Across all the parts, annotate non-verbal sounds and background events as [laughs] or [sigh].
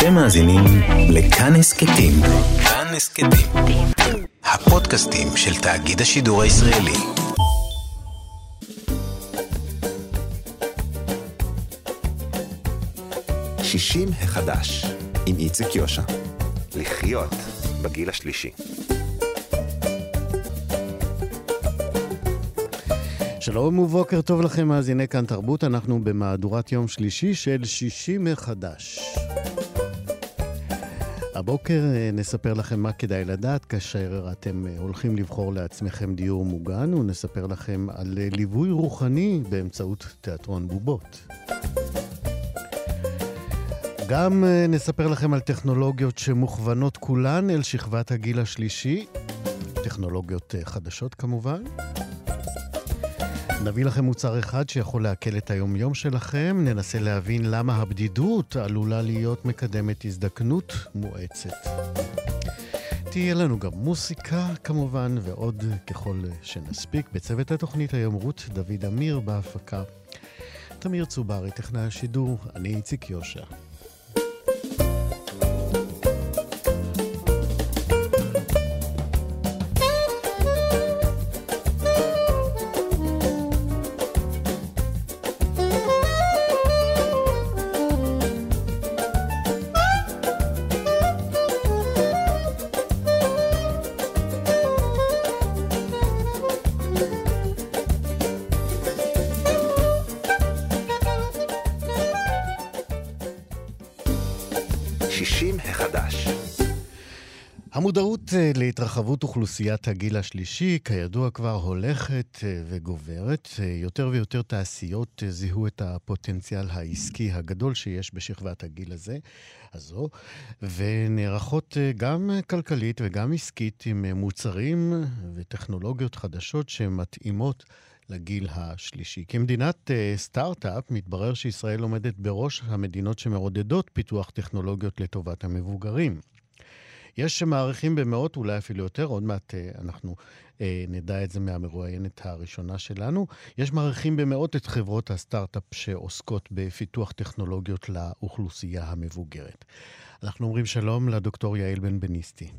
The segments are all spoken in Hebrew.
אתם מאזינים לכאן הסכתים. כאן הסכתים. הפודקאסטים של תאגיד השידור הישראלי. שישים החדש, עם איציק יושע. לחיות בגיל השלישי. שלום ובוקר טוב לכם, מאזיני כאן תרבות. אנחנו במהדורת יום שלישי של שישי מחדש. הבוקר אה, נספר לכם מה כדאי לדעת כאשר אתם אה, הולכים לבחור לעצמכם דיור מוגן, ונספר לכם על אה, ליווי רוחני באמצעות תיאטרון בובות. גם נספר לכם על טכנולוגיות שמוכוונות כולן אל שכבת הגיל השלישי, טכנולוגיות חדשות כמובן. נביא לכם מוצר אחד שיכול להקל את היומיום שלכם, ננסה להבין למה הבדידות עלולה להיות מקדמת הזדקנות מואצת. תהיה לנו גם מוסיקה כמובן, ועוד ככל שנספיק. בצוות התוכנית היום רות דוד אמיר בהפקה. תמיר צוברי, טכנאי השידור, אני איציק יושע. המודעות אה, להתרחבות אוכלוסיית הגיל השלישי, כידוע כבר הולכת אה, וגוברת. אה, יותר ויותר תעשיות זיהו את הפוטנציאל העסקי הגדול שיש בשכבת הגיל הזה, הזו, ונערכות גם כלכלית וגם עסקית עם מוצרים וטכנולוגיות חדשות שמתאימות לגיל השלישי. כמדינת סטארט-אפ, מתברר שישראל עומדת בראש המדינות שמעודדות פיתוח טכנולוגיות לטובת המבוגרים. יש שמעריכים במאות, אולי אפילו יותר, עוד מעט אה, אנחנו אה, נדע את זה מהמרואיינת הראשונה שלנו. יש מעריכים במאות את חברות הסטארט-אפ שעוסקות בפיתוח טכנולוגיות לאוכלוסייה המבוגרת. אנחנו אומרים שלום לדוקטור יעל בן בניסטי.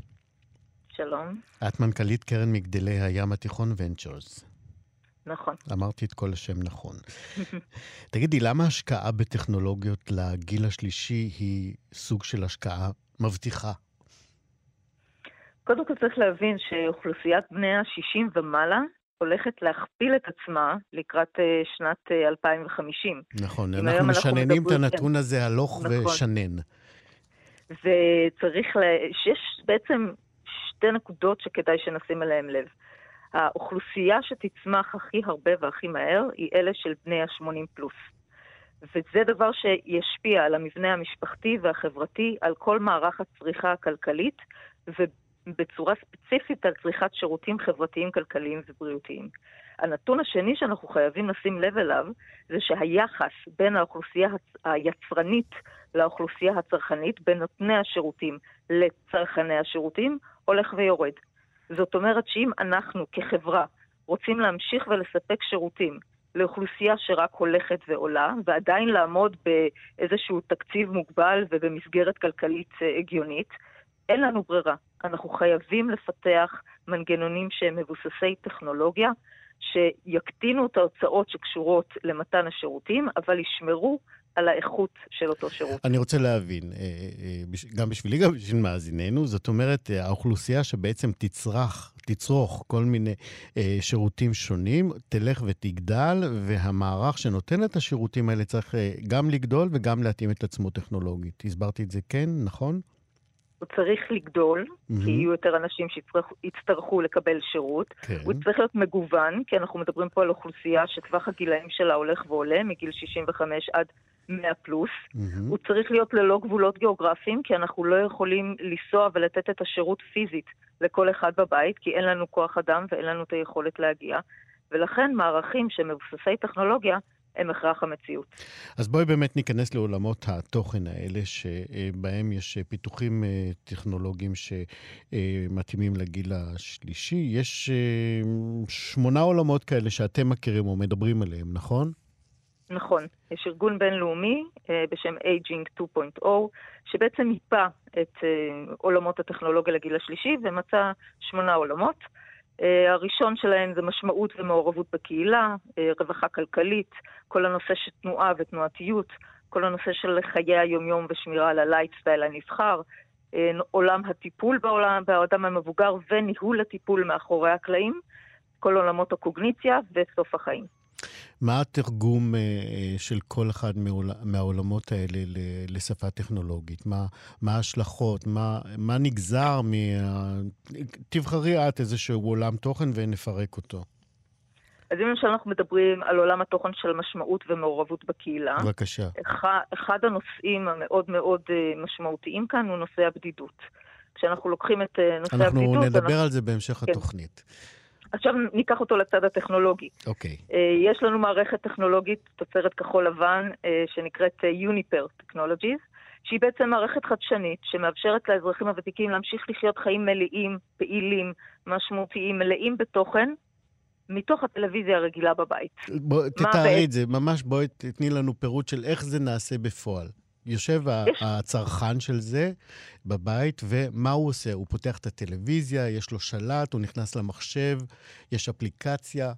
שלום. את מנכ"לית קרן מגדלי הים התיכון ונצ'רס. נכון. אמרתי את כל השם נכון. [laughs] תגידי, למה השקעה בטכנולוגיות לגיל השלישי היא סוג של השקעה מבטיחה קודם כל צריך להבין שאוכלוסיית בני ה-60 ומעלה הולכת להכפיל את עצמה לקראת uh, שנת uh, אה, 2050. נכון, אנחנו משננים את הנתון הזה הלוך נכון. ושנן. וצריך, לה... שיש בעצם שתי נקודות שכדאי שנשים אליהן לב. האוכלוסייה שתצמח הכי הרבה והכי מהר היא אלה של בני ה-80 פלוס. וזה דבר שישפיע על המבנה המשפחתי והחברתי, על כל מערך הצריכה הכלכלית, בצורה ספציפית על צריכת שירותים חברתיים, כלכליים ובריאותיים. הנתון השני שאנחנו חייבים לשים לב אליו, זה שהיחס בין האוכלוסייה היצרנית לאוכלוסייה הצרכנית, בין נותני השירותים לצרכני השירותים, הולך ויורד. זאת אומרת שאם אנחנו כחברה רוצים להמשיך ולספק שירותים לאוכלוסייה שרק הולכת ועולה, ועדיין לעמוד באיזשהו תקציב מוגבל ובמסגרת כלכלית אה, הגיונית, אין לנו ברירה. אנחנו חייבים לפתח מנגנונים שהם מבוססי טכנולוגיה, שיקטינו את ההוצאות שקשורות למתן השירותים, אבל ישמרו על האיכות של אותו שירות. אני רוצה להבין, אה, אה, גם בשבילי, גם בשביל מאזיננו, זאת אומרת, אה, האוכלוסייה שבעצם תצרח, תצרוך כל מיני שירותים שונים, תלך ותגדל, והמערך שנותן את השירותים האלה צריך גם לגדול וגם להתאים את עצמו טכנולוגית. הסברתי את זה כן, נכון? הוא צריך לגדול, mm-hmm. כי יהיו יותר אנשים שיצטרכו לקבל שירות. כן. הוא צריך להיות מגוון, כי אנחנו מדברים פה על אוכלוסייה שטווח הגילאים שלה הולך ועולה, מגיל 65 עד 100 פלוס. Mm-hmm. הוא צריך להיות ללא גבולות גיאוגרפיים, כי אנחנו לא יכולים לנסוע ולתת את השירות פיזית לכל אחד בבית, כי אין לנו כוח אדם ואין לנו את היכולת להגיע. ולכן מערכים שמבוססי טכנולוגיה הם הכרח המציאות. אז בואי באמת ניכנס לעולמות התוכן האלה, שבהם יש פיתוחים אה, טכנולוגיים שמתאימים לגיל השלישי. יש אה, שמונה עולמות כאלה שאתם מכירים או מדברים עליהם, נכון? נכון. יש ארגון בינלאומי אה, בשם Aging 2.0, שבעצם מיפה את אה, עולמות הטכנולוגיה לגיל השלישי ומצא שמונה עולמות. אה, הראשון שלהם זה משמעות ומעורבות בקהילה, אה, רווחה כלכלית, כל הנושא של תנועה ותנועתיות, כל הנושא של חיי היומיום ושמירה על הלייטסטייל הנבחר, אה, עולם הטיפול בעולם, באדם המבוגר וניהול הטיפול מאחורי הקלעים, כל עולמות הקוגניציה וסוף החיים. מה התרגום של כל אחד מהעולמות האלה לשפה טכנולוגית? מה, מה ההשלכות? מה, מה נגזר מה... תבחרי את איזשהו עולם תוכן ונפרק אותו. אז אם למשל אנחנו מדברים על עולם התוכן של משמעות ומעורבות בקהילה, בבקשה. אחד, אחד הנושאים המאוד מאוד אה, משמעותיים כאן הוא נושא הבדידות. כשאנחנו לוקחים את אה, נושא אנחנו הבדידות... אנחנו נדבר אנחנו... על זה בהמשך כן. התוכנית. עכשיו ניקח אותו לצד הטכנולוגי. אוקיי. Okay. אה, יש לנו מערכת טכנולוגית, תוצרת כחול לבן, שנקראת Uniper Technologies, שהיא בעצם מערכת חדשנית שמאפשרת לאזרחים הוותיקים להמשיך לחיות חיים מלאים, פעילים, משמעותיים, מלאים בתוכן, מתוך הטלוויזיה הרגילה בבית. בוא, תתארי את זה, ממש בואי תתני לנו פירוט של איך זה נעשה בפועל. יושב יש... הצרכן של זה בבית, ומה הוא עושה? הוא פותח את הטלוויזיה, יש לו שלט, הוא נכנס למחשב, יש אפליקציה.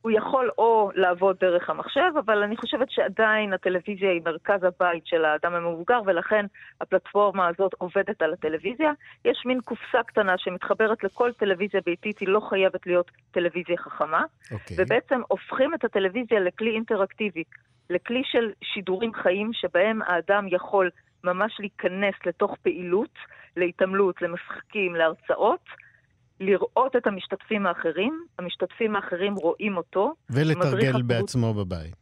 הוא יכול או לעבוד דרך המחשב, אבל אני חושבת שעדיין הטלוויזיה היא מרכז הבית של האדם המבוגר, ולכן הפלטפורמה הזאת עובדת על הטלוויזיה. יש מין קופסה קטנה שמתחברת לכל טלוויזיה ביתית, היא לא חייבת להיות טלוויזיה חכמה, okay. אוקיי. ובעצם הופכים את הטלוויזיה לכלי אינטראקטיבי, לכלי של שידורים חיים, שבהם האדם יכול ממש להיכנס לתוך פעילות, להתעמלות, למשחקים, להרצאות. לראות את המשתתפים האחרים, המשתתפים האחרים רואים אותו. ולתרגל בעצמו בבית.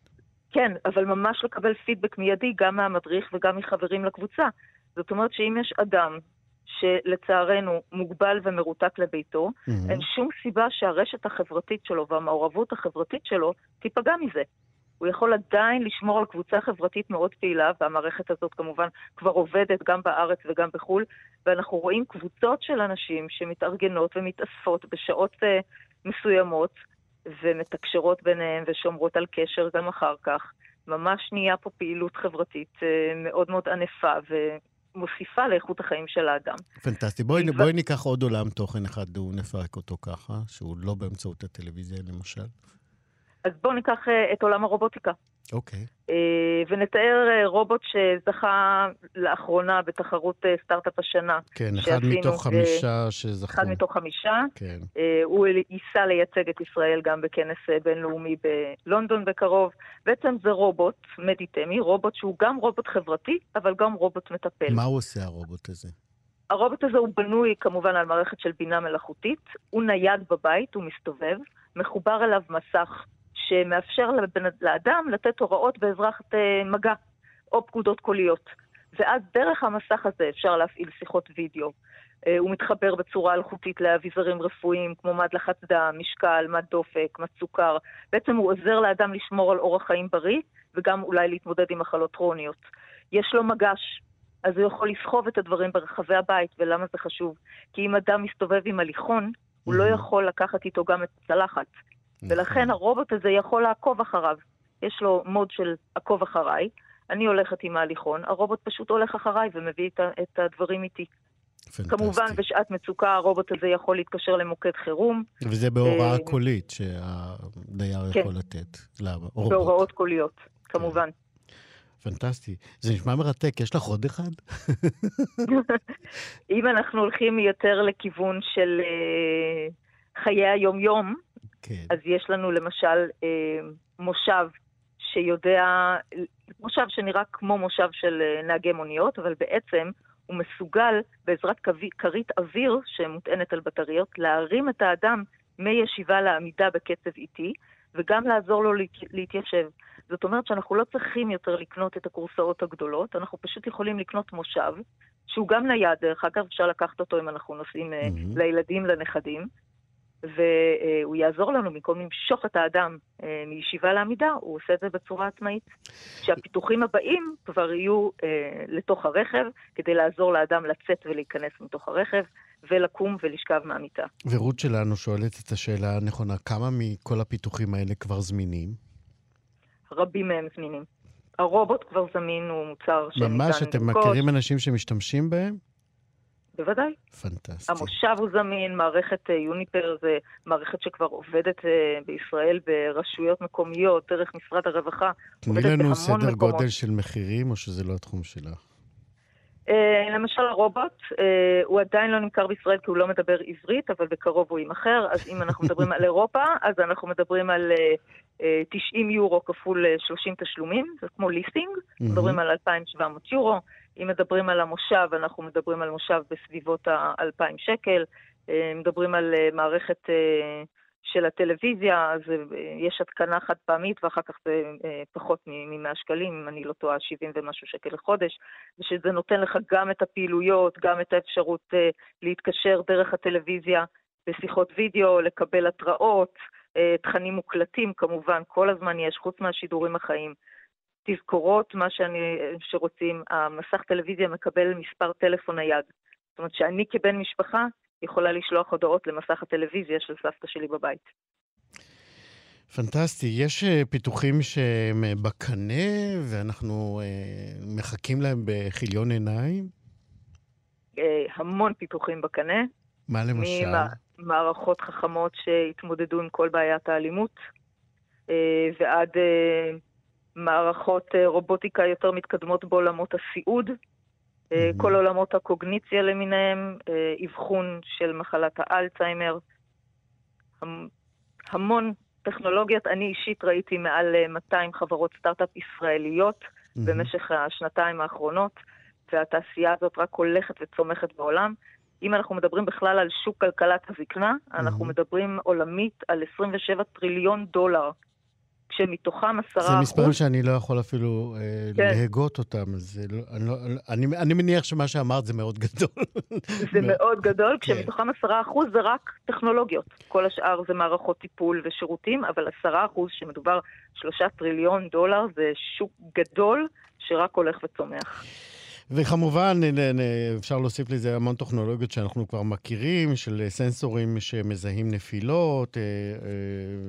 כן, אבל ממש לקבל פידבק מיידי גם מהמדריך וגם מחברים לקבוצה. זאת אומרת שאם יש אדם שלצערנו מוגבל ומרותק לביתו, mm-hmm. אין שום סיבה שהרשת החברתית שלו והמעורבות החברתית שלו תיפגע מזה. הוא יכול עדיין לשמור על קבוצה חברתית מאוד פעילה, והמערכת הזאת כמובן כבר עובדת גם בארץ וגם בחו"ל, ואנחנו רואים קבוצות של אנשים שמתארגנות ומתאספות בשעות uh, מסוימות, ומתקשרות ביניהם ושומרות על קשר גם אחר כך. ממש נהיה פה פעילות חברתית uh, מאוד מאוד ענפה, ומוסיפה לאיכות החיים של האדם. פנטסטי. בואי, בואי ניקח עוד עולם תוכן אחד ונפרק אותו ככה, שהוא לא באמצעות הטלוויזיה למשל. אז בואו ניקח uh, את עולם הרובוטיקה. אוקיי. Okay. Uh, ונתאר uh, רובוט שזכה לאחרונה בתחרות סטארט-אפ השנה. כן, אחד מתוך חמישה שזכו. אחד מתוך חמישה. כן. הוא ייסע לייצג את ישראל גם בכנס בינלאומי בלונדון בקרוב. בעצם זה רובוט, מדיטמי, רובוט שהוא גם רובוט חברתי, אבל גם רובוט מטפל. מה הוא עושה, הרובוט הזה? הרובוט הזה הוא בנוי כמובן על מערכת של בינה מלאכותית, הוא נייד בבית, הוא מסתובב, מחובר אליו מסך שמאפשר לאדם לתת הוראות בעזרת אה, מגע או פקודות קוליות. ואז דרך המסך הזה אפשר להפעיל שיחות וידאו. אה, הוא מתחבר בצורה אלחוטית לאביזרים רפואיים כמו מד לחץ דם, משקל, מד דופק, מד סוכר. בעצם הוא עוזר לאדם לשמור על אורח חיים בריא וגם אולי להתמודד עם מחלות כרוניות. יש לו מגש, אז הוא יכול לסחוב את הדברים ברחבי הבית, ולמה זה חשוב? כי אם אדם מסתובב עם הליכון, הוא לא יכול לקחת איתו גם את הצלחת. נכון. ולכן הרובוט הזה יכול לעקוב אחריו. יש לו מוד של עקוב אחריי, אני הולכת עם ההליכון, הרובוט פשוט הולך אחריי ומביא את הדברים איתי. פנטסטי. כמובן, בשעת מצוקה הרובוט הזה יכול להתקשר למוקד חירום. וזה בהוראה אה, קולית שהדייר כן. יכול לתת לרובוט. בהוראות קוליות, כמובן. פנטסטי. זה נשמע מרתק, יש לך עוד אחד? [laughs] אם אנחנו הולכים יותר לכיוון של uh, חיי היום-יום, כן. אז יש לנו למשל אה, מושב שיודע, מושב שנראה כמו מושב של אה, נהגי מוניות, אבל בעצם הוא מסוגל בעזרת כרית אוויר שמוטענת על בטריות להרים את האדם מישיבה לעמידה בקצב איטי, וגם לעזור לו להתיישב. זאת אומרת שאנחנו לא צריכים יותר לקנות את הכורסאות הגדולות, אנחנו פשוט יכולים לקנות מושב, שהוא גם נייד, דרך אגב, אפשר לקחת אותו אם אנחנו נוסעים mm-hmm. לילדים, לנכדים, והוא יעזור לנו במקום למשוך את האדם אה, מישיבה לעמידה, הוא עושה את זה בצורה עצמאית. שהפיתוחים הבאים כבר יהיו אה, לתוך הרכב, כדי לעזור לאדם לצאת ולהיכנס מתוך הרכב, ולקום ולשכב מהמיטה. ורות שלנו שואלת את השאלה הנכונה, כמה מכל הפיתוחים האלה כבר זמינים? רבים מהם זמינים. הרובוט כבר זמין, הוא מוצר שניתן. ממש, אתם מכירים אנשים שמשתמשים בהם? בוודאי. פנטסטי. המושב הוא זמין, מערכת יוניפר זה מערכת שכבר עובדת בישראל ברשויות מקומיות, דרך משרד הרווחה. תני לנו סדר מקומות. גודל של מחירים, או שזה לא התחום שלך? Uh, למשל הרובוט, הוא עדיין לא נמכר בישראל כי הוא לא מדבר עברית, אבל בקרוב הוא יימכר, אז אם אנחנו מדברים על אירופה, אז אנחנו מדברים על uh, uh, 90 יורו כפול 30 תשלומים, זה כמו ליסינג. מדברים על 2,700 יורו. אם מדברים על המושב, אנחנו מדברים על מושב בסביבות ה-2,000 שקל. Uh, מדברים על uh, מערכת... Uh, של הטלוויזיה, אז יש התקנה חד פעמית ואחר כך זה אה, פחות מ-100 שקלים, אם אני לא טועה, 70 ומשהו שקל לחודש, ושזה נותן לך גם את הפעילויות, גם את האפשרות אה, להתקשר דרך הטלוויזיה בשיחות וידאו, לקבל התראות, אה, תכנים מוקלטים כמובן, כל הזמן יש, חוץ מהשידורים החיים. תזכורות, מה שאני, שרוצים, המסך טלוויזיה מקבל מספר טלפון נייד. זאת אומרת שאני כבן משפחה יכולה לשלוח הודעות למסך הטלוויזיה של סבתא שלי בבית. פנטסטי. יש אה, פיתוחים שהם אה, בקנה ואנחנו אה, מחכים להם בכיליון עיניים? המון פיתוחים בקנה. מה למשל? ממערכות חכמות שהתמודדו עם כל בעיית האלימות, ועד מערכות רובוטיקה יותר מתקדמות בעולמות הסיעוד. אה, כל עולמות הקוגניציה למיניהם, אה, אבחון של מחלת האלצהיימר, המון טכנולוגיות. אני אישית ראיתי מעל 200 אה, חברות סטארט-אפ ישראליות mm-hmm. במשך השנתיים האחרונות, והתעשייה הזאת רק הולכת וצומחת בעולם. אם אנחנו מדברים בכלל על שוק כלכלת הזקנה, mm-hmm. אנחנו מדברים עולמית על 27 טריליון דולר כשמתוכם עשרה אחוז... זה מספרים שאני לא יכול אפילו אה, כן. להגות אותם, אז לא, אני, לא, אני, אני מניח שמה שאמרת זה מאוד גדול. [laughs] זה מאוד גדול, כן. כשמתוכם עשרה אחוז זה רק טכנולוגיות. כל השאר זה מערכות טיפול ושירותים, אבל עשרה אחוז, שמדובר שלושה טריליון דולר, זה שוק גדול שרק הולך וצומח. וכמובן, אפשר להוסיף לזה המון טכנולוגיות שאנחנו כבר מכירים, של סנסורים שמזהים נפילות, אה, אה,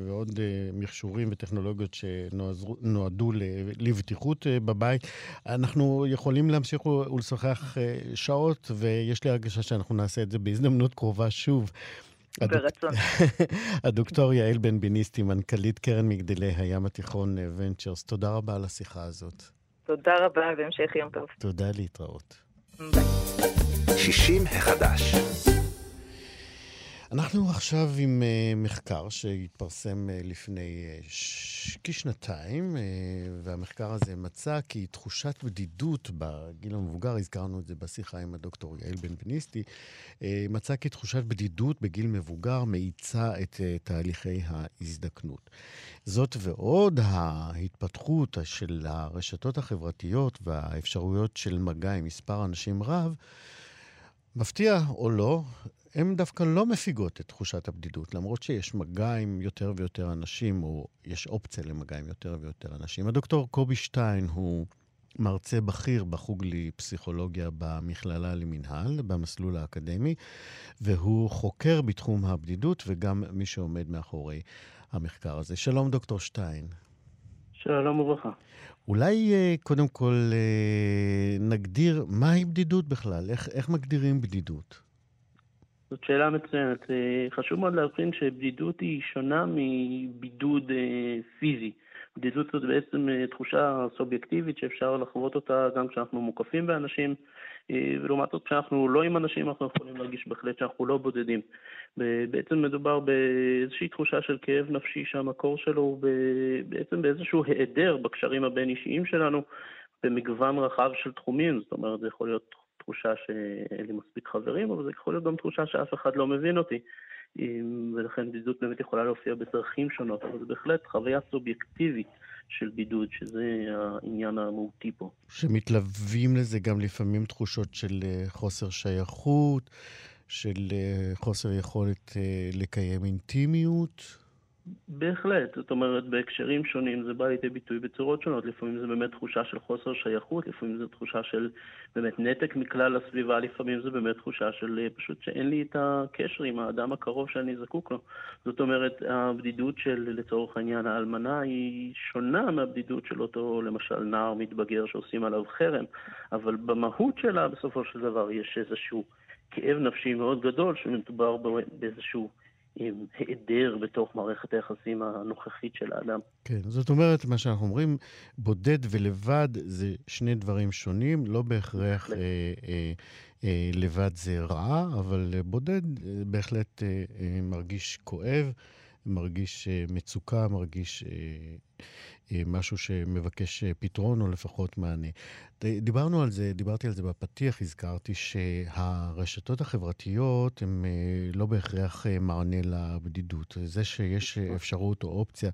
ועוד אה, מכשורים וטכנולוגיות שנועדו לבטיחות בבית. אנחנו יכולים להמשיך ולשוחח שעות, ויש לי הרגשה שאנחנו נעשה את זה בהזדמנות קרובה שוב. ברצון. [laughs] הדוקטור יעל בן ביניסטי, מנכ"לית קרן מגדלי הים התיכון ונצ'רס, תודה רבה על השיחה הזאת. תודה רבה והמשך יום טוב. תודה להתראות. ביי. 60 החדש. אנחנו עכשיו עם uh, מחקר שהתפרסם uh, לפני ש... כשנתיים, והמחקר הזה מצא כי תחושת בדידות בגיל המבוגר, הזכרנו את זה בשיחה עם הדוקטור יעל בן בניסטי, uh, מצא כי תחושת בדידות בגיל מבוגר מאיצה את תהליכי ההזדקנות. זאת ועוד, ההתפתחות של הרשתות החברתיות והאפשרויות של מגע עם מספר אנשים רב, מפתיע או לא, הן דווקא לא מפיגות את תחושת הבדידות, למרות שיש מגע עם יותר ויותר אנשים, או יש אופציה למגע עם יותר ויותר אנשים. הדוקטור קובי שטיין הוא מרצה בכיר בחוג לפסיכולוגיה במכללה למינהל, במסלול האקדמי, והוא חוקר בתחום הבדידות וגם מי שעומד מאחורי המחקר הזה. שלום, דוקטור שטיין. שלום וברכה. אולי אה, קודם כל אה, נגדיר מהי בדידות בכלל, איך, איך מגדירים בדידות? זאת שאלה מצוינת. אה, חשוב מאוד להבחין שבדידות היא שונה מבידוד אה, פיזי. בדידות זאת בעצם אה, תחושה סובייקטיבית שאפשר לחוות אותה גם כשאנחנו מוקפים באנשים, ולעומת זאת כשאנחנו לא עם אנשים אנחנו יכולים להרגיש בהחלט שאנחנו לא בודדים. בעצם מדובר באיזושהי תחושה של כאב נפשי שהמקור שלו הוא בעצם באיזשהו היעדר בקשרים הבין-אישיים שלנו במגוון רחב של תחומים, זאת אומרת זה יכול להיות תחושה שאין לי מספיק חברים, אבל זה יכול להיות גם תחושה שאף אחד לא מבין אותי. ולכן בדידות באמת יכולה להופיע בדרכים שונות, אבל זה בהחלט חוויה סובייקטיבית של בידוד, שזה העניין המהותי פה. שמתלווים לזה גם לפעמים תחושות של אה, חוסר שייכות, של אה, חוסר יכולת אה, לקיים אינטימיות. בהחלט, זאת אומרת, בהקשרים שונים זה בא לידי ביטוי בצורות שונות. לפעמים זה באמת תחושה של חוסר שייכות, לפעמים זה תחושה של באמת נתק מכלל הסביבה, לפעמים זה באמת תחושה של אה, פשוט שאין לי את הקשר עם האדם הקרוב שאני זקוק לו. זאת אומרת, הבדידות של, לצורך העניין, האלמנה היא שונה מהבדידות של אותו, למשל, נער מתבגר שעושים עליו חרם, אבל במהות שלה, בסופו של דבר, יש איזשהו כאב נפשי מאוד גדול שמדובר באיזשהו... עם היעדר בתוך מערכת היחסים הנוכחית של האדם. כן, זאת אומרת, מה שאנחנו אומרים, בודד ולבד זה שני דברים שונים, לא בהכרח אה, אה, אה, לבד זה רע, אבל בודד אה, בהחלט אה, אה, מרגיש כואב, מרגיש אה, מצוקה, מרגיש אה, אה, משהו שמבקש פתרון או לפחות מענה. דיברנו על זה, דיברתי על זה בפתיח, הזכרתי שהרשתות החברתיות הן לא בהכרח מענה לבדידות. זה שיש נכון. אפשרות או אופציה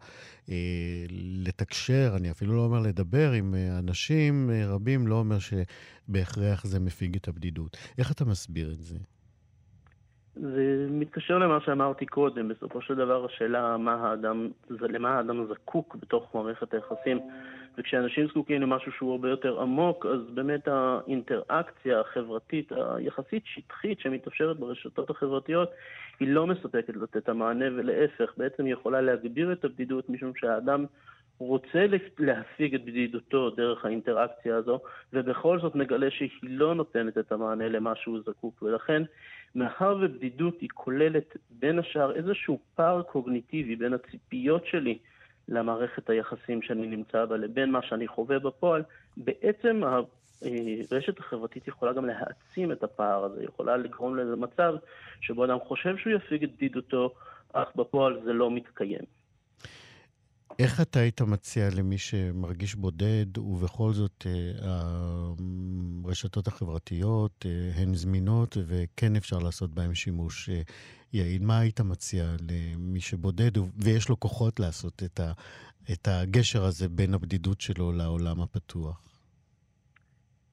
לתקשר, אני אפילו לא אומר לדבר עם אנשים רבים, לא אומר שבהכרח זה מפיג את הבדידות. איך אתה מסביר את זה? זה מתקשר למה שאמרתי קודם, בסופו של דבר השאלה מה האדם, למה האדם זקוק בתוך מערכת היחסים, וכשאנשים זקוקים למשהו שהוא הרבה יותר עמוק, אז באמת האינטראקציה החברתית היחסית שטחית שמתאפשרת ברשתות החברתיות, היא לא מספקת לתת את המענה, ולהפך, בעצם היא יכולה להגביר את הבדידות, משום שהאדם רוצה להפיג את בדידותו דרך האינטראקציה הזו, ובכל זאת מגלה שהיא לא נותנת את המענה למה שהוא זקוק, ולכן מאחר ובדידות היא כוללת בין השאר איזשהו פער קוגניטיבי בין הציפיות שלי למערכת היחסים שאני נמצא בה לבין מה שאני חווה בפועל, בעצם הרשת החברתית יכולה גם להעצים את הפער הזה, יכולה לגרום לזה מצב שבו אדם חושב שהוא יפיג את בדידותו, אך בפועל זה לא מתקיים. איך אתה היית מציע למי שמרגיש בודד, ובכל זאת אה, הרשתות החברתיות אה, הן זמינות וכן אפשר לעשות בהן שימוש אה, יעיל? מה היית מציע למי שבודד ויש לו כוחות לעשות את, ה, את הגשר הזה בין הבדידות שלו לעולם הפתוח?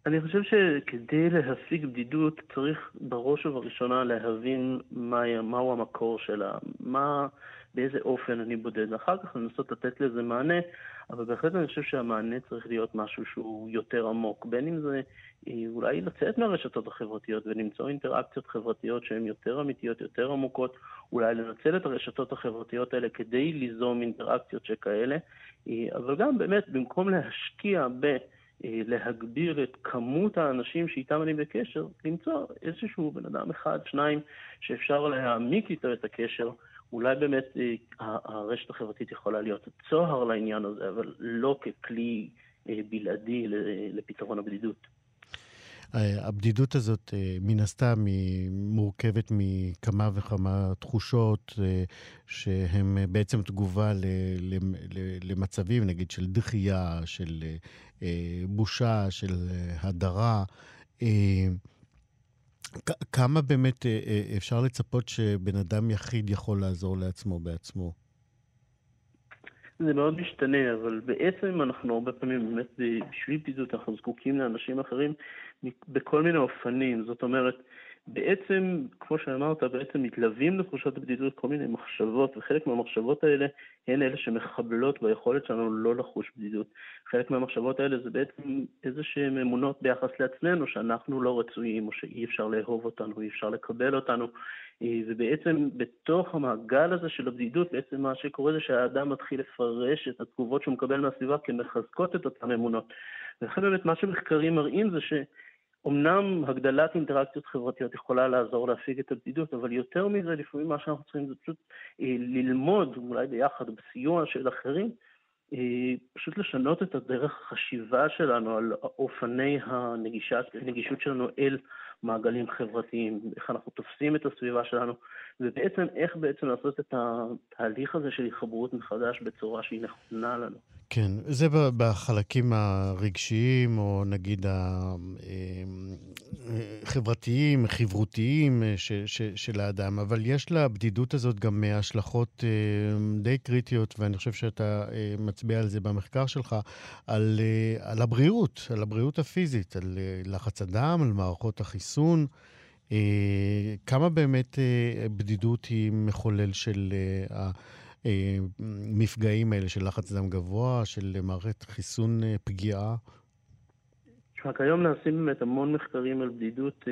אני חושב שכדי להשיג בדידות צריך בראש ובראשונה להבין מה, מהו המקור שלה, מה... באיזה אופן אני בודד, ואחר כך לנסות לתת לזה מענה, אבל בהחלט אני חושב שהמענה צריך להיות משהו שהוא יותר עמוק, בין אם זה אה, אולי לצאת מהרשתות החברתיות ולמצוא אינטראקציות חברתיות שהן יותר אמיתיות, יותר עמוקות, אולי לנצל את הרשתות החברתיות האלה כדי ליזום אינטראקציות שכאלה, אה, אבל גם באמת במקום להשקיע ב... אה, להגביר את כמות האנשים שאיתם אני בקשר, למצוא איזשהו בן אדם אחד, שניים, שאפשר להעמיק איתו את הקשר אולי באמת אה, הרשת החברתית יכולה להיות צוהר לעניין הזה, אבל לא ככלי אה, בלעדי לפתרון הבדידות. אה, הבדידות הזאת, מן הסתם, היא מורכבת מכמה וכמה תחושות שהן בעצם תגובה למצבים, נגיד, של דחייה, של בושה, של הדרה. כמה באמת אה, אה, אפשר לצפות שבן אדם יחיד יכול לעזור לעצמו בעצמו? זה מאוד משתנה, אבל בעצם אנחנו הרבה פעמים באמת בשביל בדידות אנחנו זקוקים לאנשים אחרים בכל מיני אופנים. זאת אומרת, בעצם, כמו שאמרת, בעצם מתלווים לתחושת הבדידות כל מיני מחשבות, וחלק מהמחשבות האלה הן אלה שמחבלות ביכולת שלנו לא לחוש בדידות. חלק מהמחשבות האלה זה בעצם איזה שהן אמונות ביחס לעצמנו, שאנחנו לא רצויים, או שאי אפשר לאהוב אותנו, אי אפשר לקבל אותנו. ובעצם בתוך המעגל הזה של הבדידות, בעצם מה שקורה זה שהאדם מתחיל לפרש את התגובות שהוא מקבל מהסביבה כמחזקות את אותן אמונות. ולכן באמת מה שמחקרים מראים זה ש... אמנם הגדלת אינטראקציות חברתיות יכולה לעזור להפיג את הבדידות, אבל יותר מזה, לפעמים מה שאנחנו צריכים זה פשוט אה, ללמוד, אולי ביחד, בסיוע של אחרים, אה, פשוט לשנות את הדרך החשיבה שלנו על אופני הנגישות שלנו אל מעגלים חברתיים, איך אנחנו תופסים את הסביבה שלנו, ובעצם איך בעצם לעשות את התהליך הזה של התחברות מחדש בצורה שהיא נכונה לנו. כן, זה בחלקים הרגשיים, או נגיד החברתיים, חברותיים ש, ש, של האדם, אבל יש לבדידות הזאת גם השלכות אה, די קריטיות, ואני חושב שאתה אה, מצביע על זה במחקר שלך, על, אה, על הבריאות, על הבריאות הפיזית, על לחץ הדם, על מערכות החיסון. כמה באמת בדידות היא מחולל של המפגעים האלה של לחץ דם גבוה, של מערכת חיסון פגיעה? תשמע, כיום נעשים באמת המון מחקרים על בדידות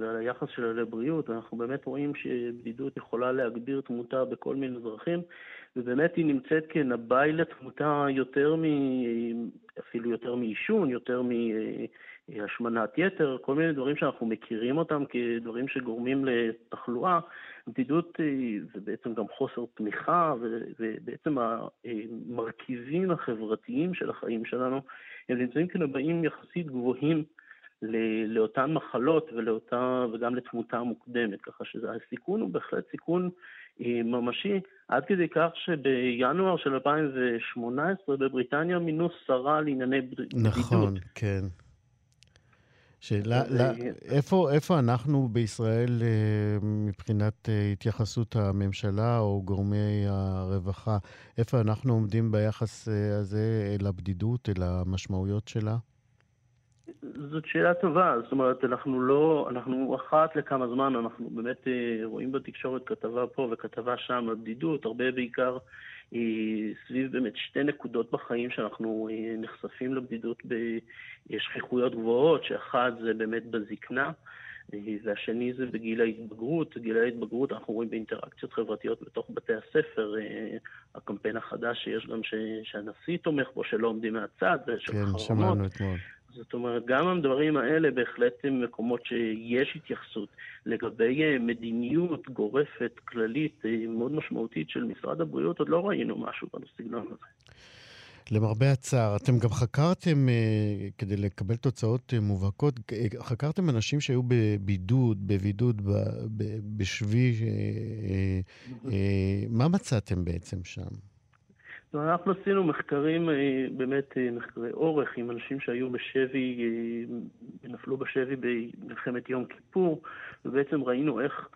ועל היחס שלה לבריאות. אנחנו באמת רואים שבדידות יכולה להגביר תמותה בכל מיני דרכים. ובאמת היא נמצאת כנבאי לתמותה יותר מ... אפילו יותר מעישון, יותר מהשמנת יתר, כל מיני דברים שאנחנו מכירים אותם כדברים שגורמים לתחלואה. בדידות אה, זה בעצם גם חוסר תמיכה, ובעצם המרכיבים החברתיים של החיים שלנו, הם נמצאים כנבאים יחסית גבוהים לאותן מחלות ולאותה, וגם לתמותה מוקדמת, ככה שהסיכון הוא בהחלט סיכון ממשי, עד כדי כך שבינואר של 2018 בבריטניה מינו שרה לענייני בדידות. נכון, כן. שאלה, לא, איפה, איפה אנחנו בישראל אה, מבחינת אה, התייחסות הממשלה או גורמי הרווחה, איפה אנחנו עומדים ביחס אה, הזה אל הבדידות, אל המשמעויות שלה? זאת שאלה טובה, זאת אומרת, אנחנו לא, אנחנו אחת לכמה זמן, אנחנו באמת אה, רואים בתקשורת כתבה פה וכתבה שם על בדידות, הרבה בעיקר אה, סביב באמת שתי נקודות בחיים שאנחנו אה, נחשפים לבדידות בשכיחויות גבוהות, שאחד זה באמת בזקנה. והשני זה בגיל ההתבגרות. גיל ההתבגרות אנחנו רואים באינטראקציות חברתיות בתוך בתי הספר, הקמפיין החדש שיש גם ש... שהנשיא תומך בו, שלא עומדים מהצד, כן, שמענו אתמול. זאת אומרת, גם הדברים האלה בהחלט הם מקומות שיש התייחסות. לגבי אה, מדיניות גורפת, כללית, אה, מאוד משמעותית של משרד הבריאות, עוד לא ראינו משהו בסגנון הזה. למרבה הצער, אתם גם חקרתם, אה, כדי לקבל תוצאות מובהקות, חקרתם אנשים שהיו בבידוד, בבידוד, בשבי, מה מצאתם בעצם שם? אנחנו עשינו מחקרים, אה, באמת אה, מחקרי אורך, עם אנשים שהיו בשבי, אה, נפלו בשבי במלחמת יום כיפור, ובעצם ראינו איך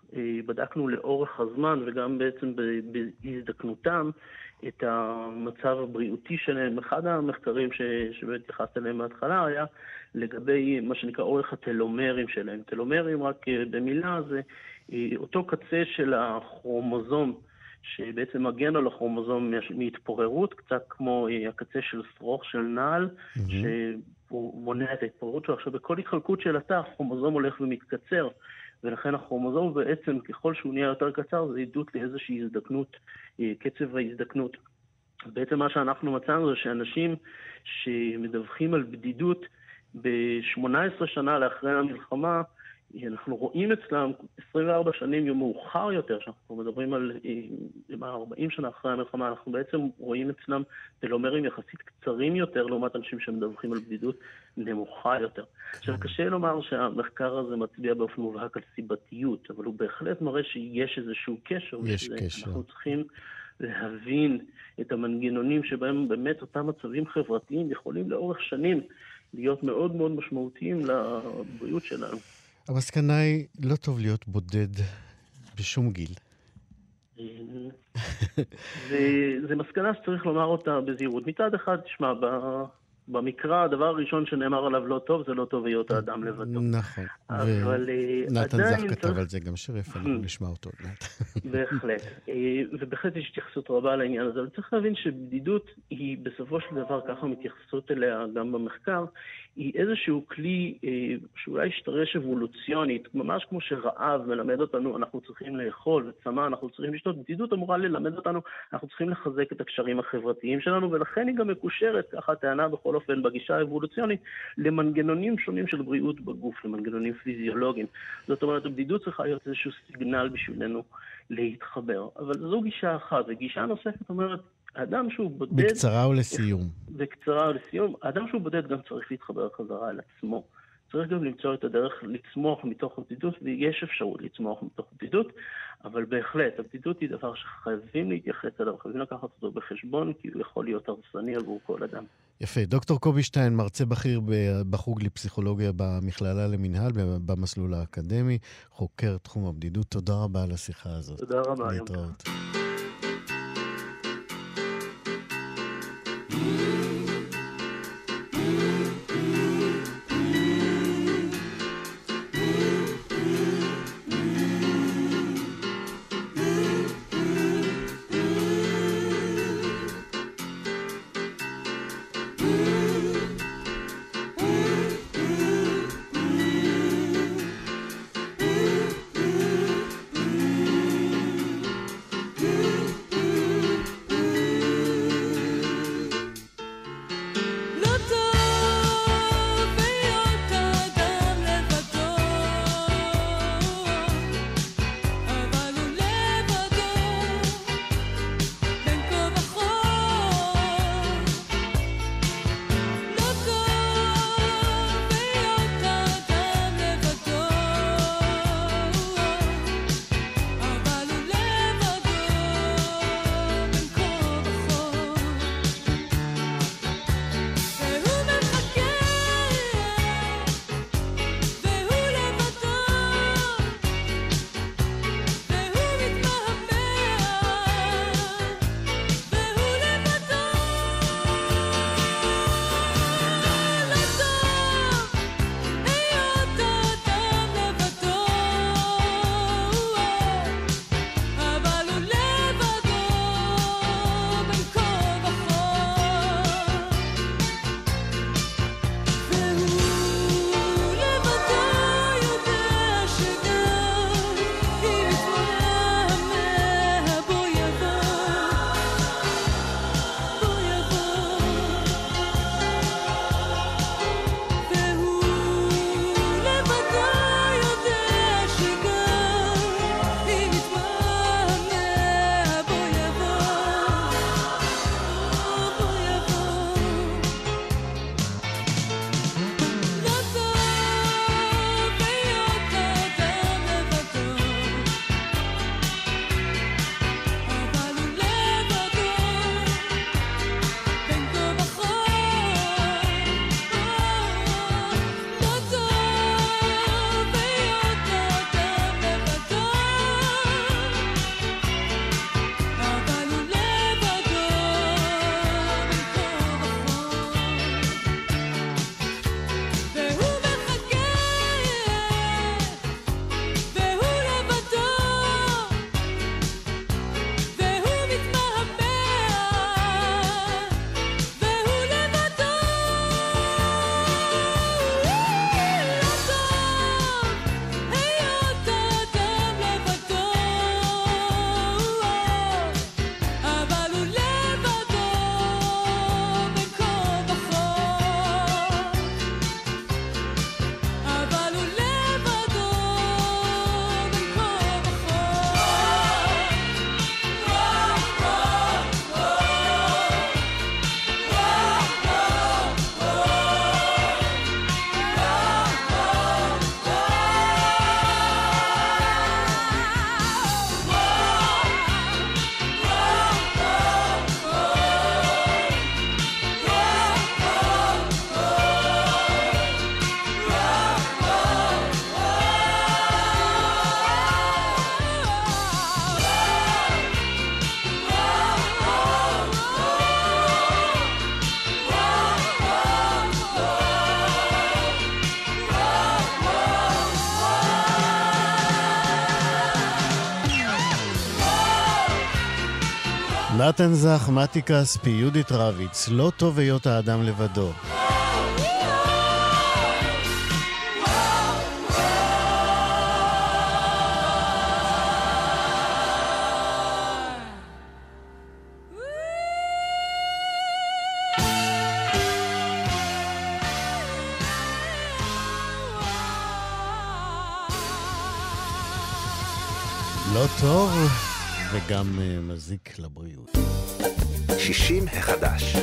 בדקנו לאורך הזמן וגם בעצם בהזדקנותם את המצב הבריאותי שלהם. אחד המחקרים שבאמת התייחסת אליהם בהתחלה היה לגבי מה שנקרא אורך הטלומרים שלהם. טלומרים, רק במילה, זה אותו קצה של הכרומוזום. שבעצם מגן על הכרומוזום מהתפוררות, קצת כמו אה, הקצה של שרוך של נעל, mm-hmm. שהוא מונע את ההתפוררות שלו. עכשיו, בכל התחלקות של התא, הכרומוזום הולך ומתקצר, ולכן הכרומוזום בעצם, ככל שהוא נהיה יותר קצר, זה עדות לאיזושהי הזדקנות, אה, קצב ההזדקנות. בעצם מה שאנחנו מצאנו זה שאנשים שמדווחים על בדידות ב-18 שנה לאחרי המלחמה, אנחנו רואים אצלם 24 שנים מאוחר יותר, שאנחנו מדברים על 40 שנה אחרי המלחמה, אנחנו בעצם רואים אצלם טלומרים יחסית קצרים יותר לעומת אנשים שמדווחים על בדידות נמוכה יותר. עכשיו, קשה לומר שהמחקר הזה מצביע באופן מובהק על סיבתיות, אבל הוא בהחלט מראה שיש איזשהו קשר. יש קשר. אנחנו צריכים להבין את המנגנונים שבהם באמת אותם מצבים חברתיים יכולים לאורך שנים להיות מאוד מאוד משמעותיים לבריאות שלנו. המסקנה היא, לא טוב להיות בודד בשום גיל. זו מסקנה שצריך לומר אותה בזהירות. מצד אחד, תשמע, במקרא הדבר הראשון שנאמר עליו לא טוב, זה לא טוב היות האדם לבדו. נכון. אבל נתן זך כתב על זה גם שיר יפה, אנחנו נשמע אותו עוד מעט. בהחלט. אה, ובהחלט יש התייחסות רבה לעניין הזה, אבל צריך להבין שבדידות היא בסופו של דבר, ככה מתייחסות אליה גם במחקר, היא איזשהו כלי אה, שאולי השתרש אבולוציונית, ממש כמו שרעב מלמד אותנו, אנחנו צריכים לאכול, וצמא, אנחנו צריכים לשתות, בדידות אמורה ללמד אותנו, אנחנו צריכים לחזק את הקשרים החברתיים שלנו, ולכן היא גם מקושרת, ככה הטענה בכל אופן בגישה האבולוציונית, למנגנונים שונים של בריאות בגוף, למנגנונים פיזיולוגיים. זאת אומרת, הבדידות צריכה להיות איזשהו סיגנל בשבילנו להתחבר. אבל זו גישה אחת, וגישה נוספת אומרת, אדם שהוא בודד... בקצרה ולסיום. בקצרה ולסיום. אדם שהוא בודד גם צריך להתחבר חזרה אל עצמו. צריך גם למצוא את הדרך לצמוח מתוך הבדידות, ויש אפשרות לצמוח מתוך הבדידות, אבל בהחלט, הבדידות היא דבר שחייבים להתייחס אליו, חייבים לקחת אותו בחשבון, כי הוא יכול להיות הרסני עבור כל אדם. יפה. דוקטור קובי שטיין, מרצה בכיר בחוג לפסיכולוגיה במכללה למינהל, במסלול האקדמי, חוקר תחום הבדידות. תודה רבה על השיחה הזאת. תודה רבה. להתראות. you. נתן זך, מתי כספי, יהודית רביץ, לא טוב היות האדם לבדו. לא טוב וגם אה, מזיק לבריאות. 60 החדש.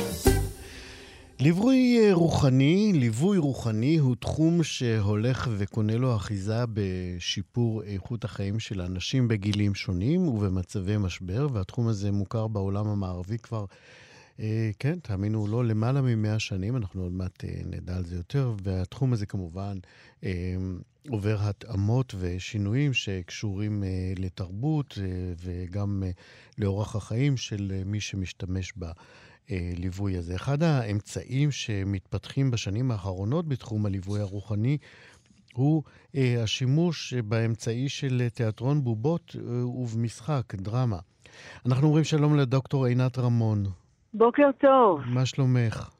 ליווי אה, רוחני, ליווי רוחני הוא תחום שהולך וקונה לו אחיזה בשיפור איכות החיים של אנשים בגילים שונים ובמצבי משבר, והתחום הזה מוכר בעולם המערבי כבר, כן, תאמינו לא, למעלה ממאה שנים, אנחנו עוד מעט אה, נדע על זה יותר, והתחום הזה כמובן אה, עובר התאמות ושינויים שקשורים אה, לתרבות אה, וגם אה, לאורח החיים של אה, מי שמשתמש בה. הליווי הזה. אחד האמצעים שמתפתחים בשנים האחרונות בתחום הליווי הרוחני הוא אה, השימוש באמצעי של תיאטרון בובות אה, ובמשחק, דרמה. אנחנו אומרים שלום לדוקטור עינת רמון. בוקר טוב. מה שלומך?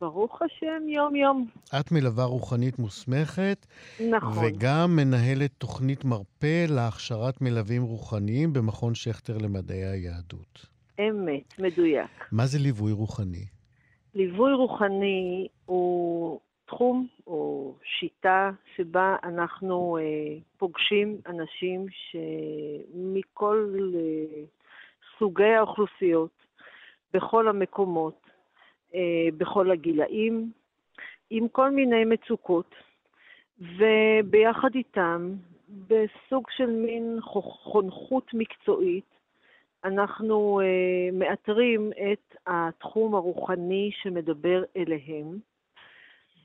ברוך השם, יום-יום. את מלווה רוחנית מוסמכת, נכון. וגם מנהלת תוכנית מרפא להכשרת מלווים רוחניים במכון שכטר למדעי היהדות. אמת, מדויק. מה זה ליווי רוחני? ליווי רוחני הוא תחום או שיטה שבה אנחנו אה, פוגשים אנשים שמכל אה, סוגי האוכלוסיות, בכל המקומות, אה, בכל הגילאים, עם כל מיני מצוקות, וביחד איתם, בסוג של מין חונכות מקצועית, אנחנו uh, מאתרים את התחום הרוחני שמדבר אליהם,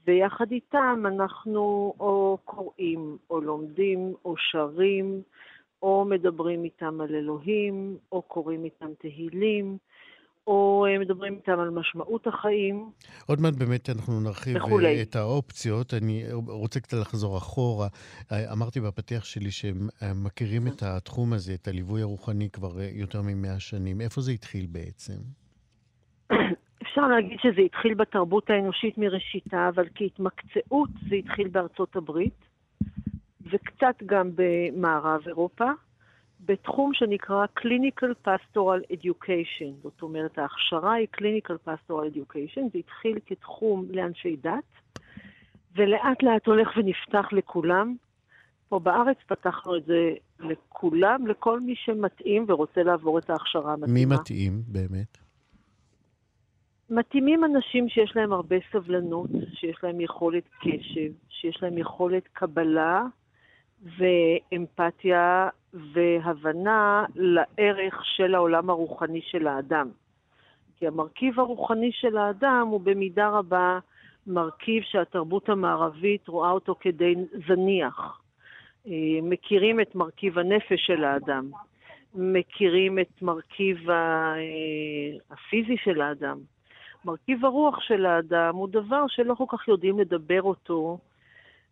ויחד איתם אנחנו או קוראים, או לומדים, או שרים, או מדברים איתם על אלוהים, או קוראים איתם תהילים, או אה, מדברים איתם על משמעות החיים. עוד מעט באמת אנחנו נרחיב וכולי. את האופציות. אני רוצה קצת לחזור אחורה. אמרתי בפתיח שלי שהם מכירים את התחום הזה, את הליווי הרוחני, כבר אה, יותר ממאה שנים. איפה זה התחיל בעצם? אפשר להגיד שזה התחיל בתרבות האנושית מראשיתה, אבל כהתמקצעות זה התחיל בארצות הברית, וקצת גם במערב אירופה. בתחום שנקרא Clinical Pastoral Education. זאת אומרת, ההכשרה היא Clinical Pastoral Education, זה התחיל כתחום לאנשי דת, ולאט לאט הולך ונפתח לכולם. פה בארץ פתחנו את זה לכולם, לכל מי שמתאים ורוצה לעבור את ההכשרה המתאימה. מי מתאים באמת? מתאימים אנשים שיש להם הרבה סבלנות, שיש להם יכולת קשב, שיש להם יכולת קבלה ואמפתיה והבנה לערך של העולם הרוחני של האדם. כי המרכיב הרוחני של האדם הוא במידה רבה מרכיב שהתרבות המערבית רואה אותו כדי זניח. אה, מכירים את מרכיב הנפש של האדם, מכירים את מרכיב אה, הפיזי של האדם. מרכיב הרוח של האדם הוא דבר שלא כל כך יודעים לדבר אותו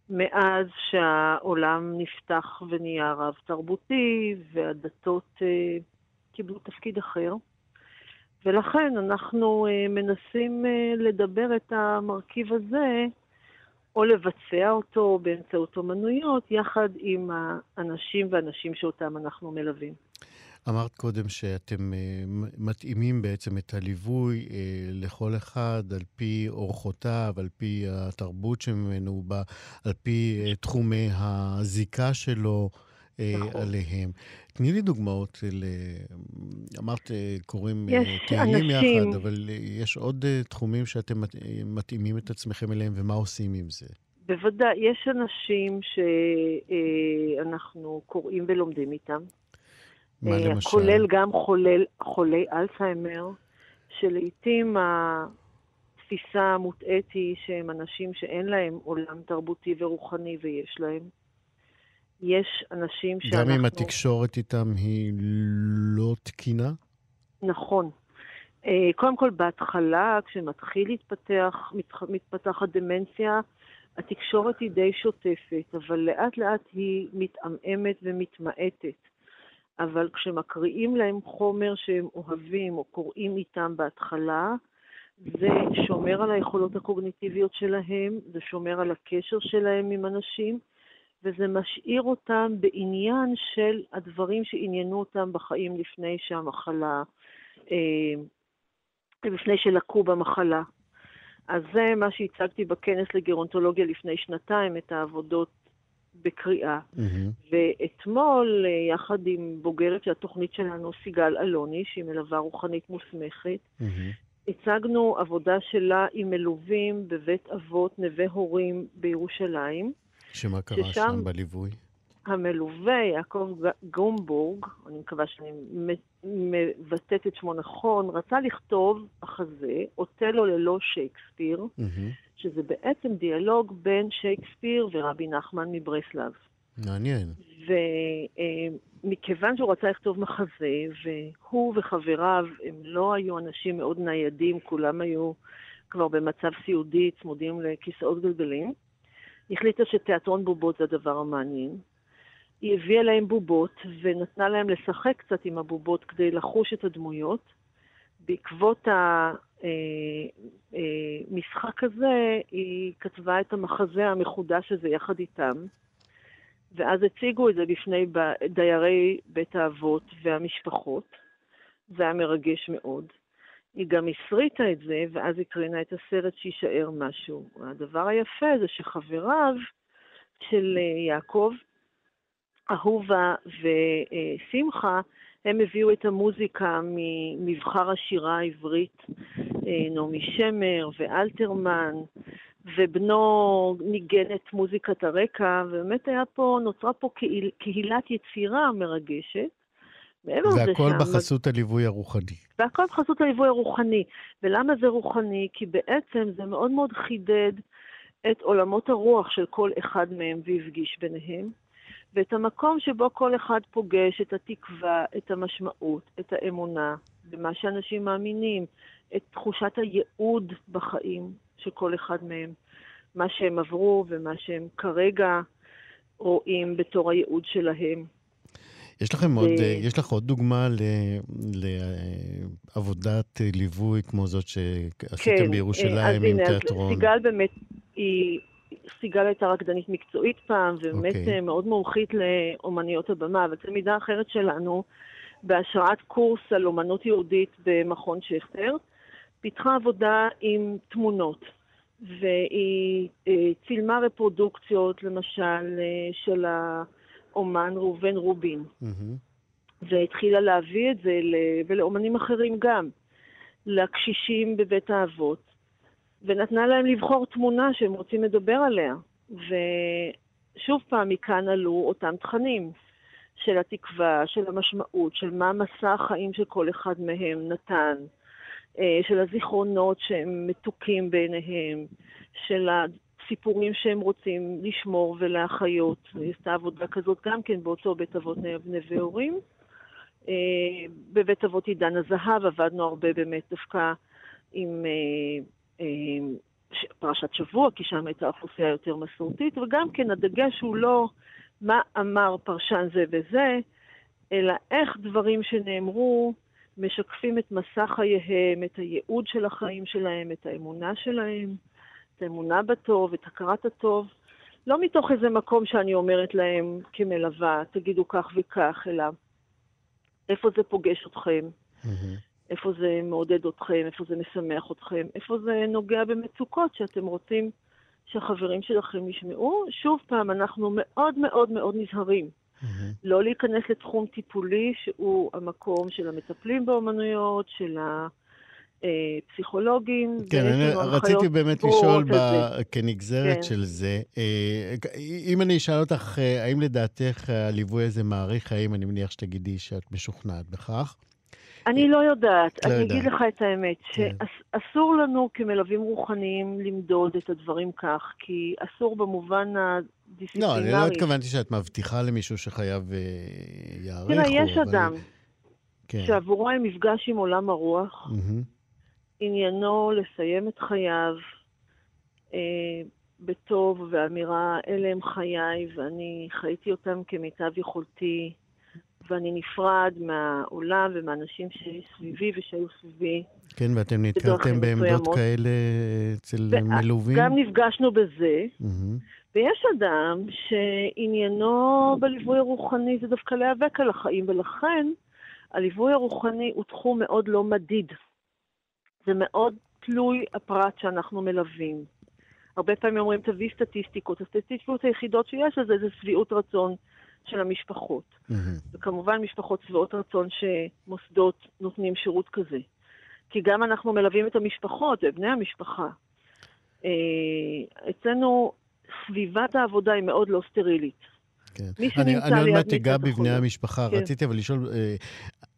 מאז שהעולם נפתח ונהיה רב-תרבותי והדתות אה, קיבלו תפקיד אחר. ולכן אנחנו אה, מנסים אה, לדבר את המרכיב הזה, או לבצע אותו באמצעות אומנויות, יחד עם האנשים והנשים שאותם אנחנו מלווים. אמרת קודם שאתם uh, מתאימים בעצם את הליווי uh, לכל אחד על פי אורחותיו, על פי התרבות שממנו הוא בא, על פי uh, תחומי הזיקה שלו נכון. עליהם. תני לי דוגמאות של... אמרת, קוראים תהילים יחד, אבל יש עוד תחומים שאתם מתאימים את עצמכם אליהם, ומה עושים עם זה? בוודאי, יש אנשים שאנחנו קוראים ולומדים איתם. מה אה, למשל? כולל גם חולל, חולי אלצהיימר, שלעיתים התפיסה המוטעית היא שהם אנשים שאין להם עולם תרבותי ורוחני ויש להם. יש אנשים שאנחנו... גם אם התקשורת איתם היא לא תקינה? נכון. אה, קודם כל, בהתחלה, כשמתחיל להתפתח, מתפתחת דמנציה, התקשורת היא די שוטפת, אבל לאט לאט היא מתעמעמת ומתמעטת. אבל כשמקריאים להם חומר שהם אוהבים או קוראים איתם בהתחלה, זה שומר על היכולות הקוגניטיביות שלהם, זה שומר על הקשר שלהם עם אנשים, וזה משאיר אותם בעניין של הדברים שעניינו אותם בחיים לפני שהמחלה, אה, לפני שלקו במחלה. אז זה מה שהצגתי בכנס לגרונטולוגיה לפני שנתיים, את העבודות בקריאה. Mm-hmm. ואתמול, אה, יחד עם בוגרת של התוכנית שלנו, סיגל אלוני, שהיא מלווה רוחנית מוסמכת, mm-hmm. הצגנו עבודה שלה עם מלווים בבית אבות נווה הורים בירושלים. שמה קרה ששם שם בליווי? המלווה, יעקב גומבורג, אני מקווה שאני מבטאת את שמו נכון, רצה לכתוב החזה, אוטלו ללא שייקספיר, mm-hmm. שזה בעצם דיאלוג בין שייקספיר ורבי נחמן מברסלב. מעניין. ומכיוון שהוא רצה לכתוב מחזה, והוא וחבריו, הם לא היו אנשים מאוד ניידים, כולם היו כבר במצב סיעודי, צמודים לכיסאות גלגלים, החליטה שתיאטרון בובות זה הדבר המעניין. היא הביאה להם בובות ונתנה להם לשחק קצת עם הבובות כדי לחוש את הדמויות. בעקבות המשחק אה, אה, הזה, היא כתבה את המחזה המחודש הזה יחד איתם. ואז הציגו את זה בפני דיירי בית האבות והמשפחות. זה היה מרגש מאוד. היא גם הסריטה את זה, ואז הקרינה את הסרט שיישאר משהו. הדבר היפה זה שחבריו של אה, יעקב, אהובה ושמחה, הם הביאו את המוזיקה ממבחר השירה העברית, אה, נעמי שמר ואלתרמן, ובנו ניגן את מוזיקת הרקע, ובאמת היה פה, נוצרה פה קהיל, קהילת יצירה מרגשת. והכל בחסות הליווי הרוחני. והכל בחסות הליווי הרוחני. ולמה זה רוחני? כי בעצם זה מאוד מאוד חידד את עולמות הרוח של כל אחד מהם והפגיש ביניהם, ואת המקום שבו כל אחד פוגש את התקווה, את המשמעות, את האמונה, במה שאנשים מאמינים, את תחושת הייעוד בחיים של כל אחד מהם, מה שהם עברו ומה שהם כרגע רואים בתור הייעוד שלהם. יש לכם עוד, אה, יש לך עוד דוגמה לעבודת ליווי כמו זאת שעשיתם כן, בירושלים עם תיאטרון? סיגל באמת, היא, סיגל הייתה רקדנית מקצועית פעם, ובאמת okay. אוקיי. אה, מאוד מומחית לאומניות הבמה, אבל תלמידה אחרת שלנו, בהשראת קורס על אומנות יהודית במכון שכטר, פיתחה עבודה עם תמונות. והיא אה, צילמה רפרודוקציות, למשל, של ה... אומן ראובן רובין. Mm-hmm. והתחילה להביא את זה, ולאומנים אחרים גם, לקשישים בבית האבות, ונתנה להם לבחור תמונה שהם רוצים לדבר עליה. ושוב פעם, מכאן עלו אותם תכנים של התקווה, של המשמעות, של מה מסע החיים של כל אחד מהם נתן, אה, של הזיכרונות שהם מתוקים בעיניהם, של סיפורים שהם רוצים לשמור ולהחיות. היא עשתה עבודה כזאת גם כן באותו בית אבות נווה הורים. אה, בבית אבות עידן הזהב עבדנו הרבה באמת דווקא עם אה, פרשת שבוע, כי שם הייתה אוכלוסייה יותר מסורתית, וגם כן הדגש הוא לא מה אמר פרשן זה וזה, אלא איך דברים שנאמרו משקפים את מסע חייהם, את הייעוד של החיים שלהם, את האמונה שלהם. את האמונה בטוב, את הכרת הטוב, לא מתוך איזה מקום שאני אומרת להם כמלווה, תגידו כך וכך, אלא איפה זה פוגש אתכם, mm-hmm. איפה זה מעודד אתכם, איפה זה משמח אתכם, איפה זה נוגע במצוקות שאתם רוצים שהחברים שלכם ישמעו. שוב פעם, אנחנו מאוד מאוד מאוד נזהרים. Mm-hmm. לא להיכנס לתחום טיפולי שהוא המקום של המטפלים באומנויות, של ה... אה, פסיכולוגים. כן, אני רציתי באמת לשאול ב... כנגזרת כן. של זה, אה, אם אני אשאל אותך, אה, האם לדעתך הליווי הזה מעריך חיים, אני מניח שתגידי שאת משוכנעת בכך. אני לא יודעת, לא אני יודעת. אגיד לך את האמת, כן. שאסור לנו כמלווים רוחניים למדוד את הדברים כך, כי אסור במובן הדיסציפלינרי. לא, אני לא התכוונתי שאת מבטיחה למישהו שחייו יעריכו. תראה, יש אבל... אדם כן. שעבורו היה מפגש עם עולם הרוח, mm-hmm. עניינו לסיים את חייו אה, בטוב ואמירה, אלה הם חיי ואני חייתי אותם כמיטב יכולתי, ואני נפרד מהעולם ומהאנשים שסביבי ושהיו סביבי. כן, ואתם נתקלתם בעמדות מסוימות. כאלה אצל ו- מלווים? גם נפגשנו בזה, mm-hmm. ויש אדם שעניינו בליווי הרוחני זה דווקא להיאבק על החיים, ולכן הליווי הרוחני הוא תחום מאוד לא מדיד. זה מאוד תלוי הפרט שאנחנו מלווים. הרבה פעמים אומרים, תביא סטטיסטיקות. הסטטיסטיקות היחידות שיש לזה זה שביעות רצון של המשפחות. Mm-hmm. וכמובן משפחות שבעות רצון שמוסדות נותנים שירות כזה. כי גם אנחנו מלווים את המשפחות ואת בני המשפחה. אה, אצלנו סביבת העבודה היא מאוד לא סטרילית. כן. אני, אני עוד מעט אגע בבני המשפחה. כן. רציתי אבל לשאול, אה,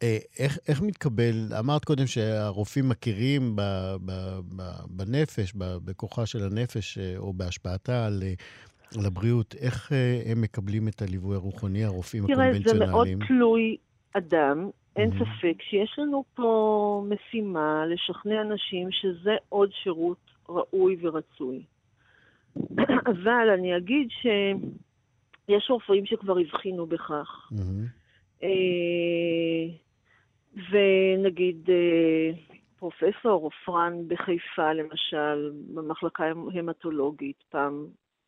אה, איך, איך מתקבל, אמרת קודם שהרופאים מכירים ב, ב, ב, בנפש, ב, בכוחה של הנפש, אה, או בהשפעתה על, על הבריאות, איך אה, הם מקבלים את הליווי הרוחני, הרופאים הקונבנציונליים? תראה, זה מאוד תלוי אדם. אין mm-hmm. ספק שיש לנו פה משימה לשכנע אנשים שזה עוד שירות ראוי ורצוי. [clears throat] אבל אני אגיד ש... יש רופאים שכבר הבחינו בכך. Mm-hmm. ונגיד אה, פרופסור עופרן בחיפה, למשל, במחלקה המטולוגית, פעם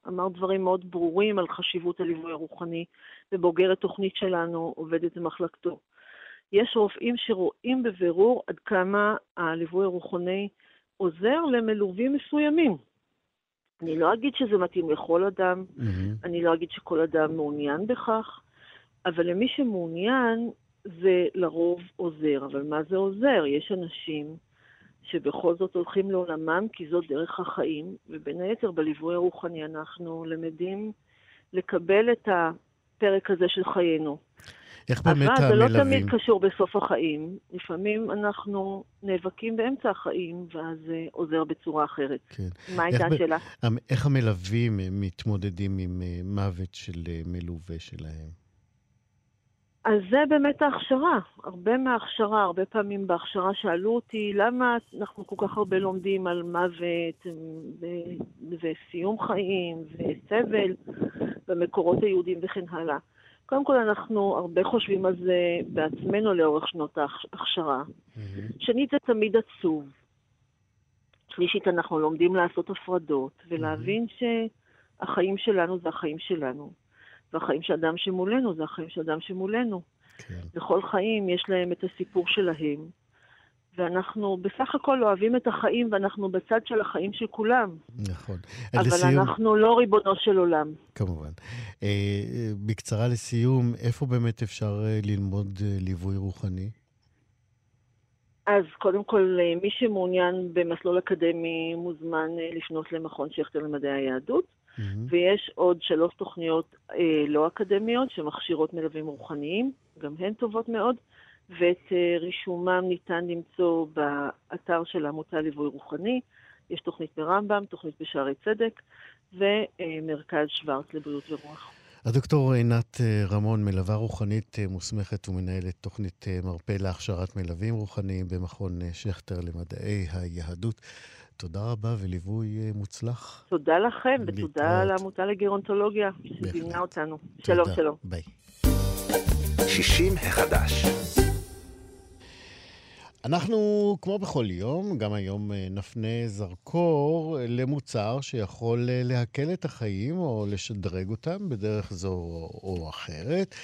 אמר דברים מאוד ברורים על חשיבות הליווי הרוחני, ובוגרת תוכנית שלנו עובדת במחלקתו. יש רופאים שרואים בבירור עד כמה הליווי הרוחני עוזר למלווים מסוימים. אני לא אגיד שזה מתאים לכל אדם, mm-hmm. אני לא אגיד שכל אדם מעוניין בכך, אבל למי שמעוניין זה לרוב עוזר. אבל מה זה עוזר? יש אנשים שבכל זאת הולכים לעולמם כי זאת דרך החיים, ובין היתר בליווי הרוחני אנחנו למדים לקבל את הפרק הזה של חיינו. איך באמת המלווים... אבל זה לא תמיד קשור בסוף החיים. לפעמים אנחנו נאבקים באמצע החיים, ואז זה עוזר בצורה אחרת. כן. מה הייתה השאלה? ב... איך המלווים מתמודדים עם אה, מוות של אה, מלווה שלהם? אז זה באמת ההכשרה. הרבה מההכשרה, הרבה פעמים בהכשרה שאלו אותי, למה אנחנו כל כך הרבה לומדים על מוות וסיום חיים וסבל במקורות היהודים וכן הלאה. קודם כל, אנחנו הרבה חושבים על זה בעצמנו לאורך שנות ההכשרה. Mm-hmm. שנית, זה תמיד עצוב. שלישית, אנחנו לומדים לעשות הפרדות ולהבין mm-hmm. שהחיים שלנו זה החיים שלנו. והחיים של אדם שמולנו זה החיים של אדם שמולנו. כן. חיים יש להם את הסיפור שלהם, ואנחנו בסך הכל אוהבים את החיים, ואנחנו בצד של החיים של כולם. נכון. אבל לסיום... אנחנו לא ריבונו של עולם. כמובן. אה, בקצרה לסיום, איפה באמת אפשר אה, ללמוד אה, ליווי רוחני? אז קודם כל, מי שמעוניין במסלול אקדמי מוזמן לפנות למכון שכטר למדעי היהדות. Mm-hmm. ויש עוד שלוש תוכניות אה, לא אקדמיות שמכשירות מלווים רוחניים, גם הן טובות מאוד, ואת אה, רישומם ניתן למצוא באתר של העמותה ליווי רוחני. יש תוכנית ברמב"ם, תוכנית בשערי צדק, ומרכז שוורץ לבריאות ורוח. הדוקטור עינת אה, רמון, מלווה רוחנית אה, מוסמכת ומנהלת תוכנית אה, מרפא להכשרת מלווים רוחניים במכון שכטר למדעי היהדות. תודה רבה וליווי אה, מוצלח. תודה לכם, ותודה לעמותה לגרונטולוגיה שזימנה אותנו. שלום, שלום. ביי. 60 החדש. אנחנו, כמו בכל יום, גם היום אה, נפנה זרקור למוצר שיכול אה, להקל את החיים או לשדרג אותם בדרך זו או אחרת.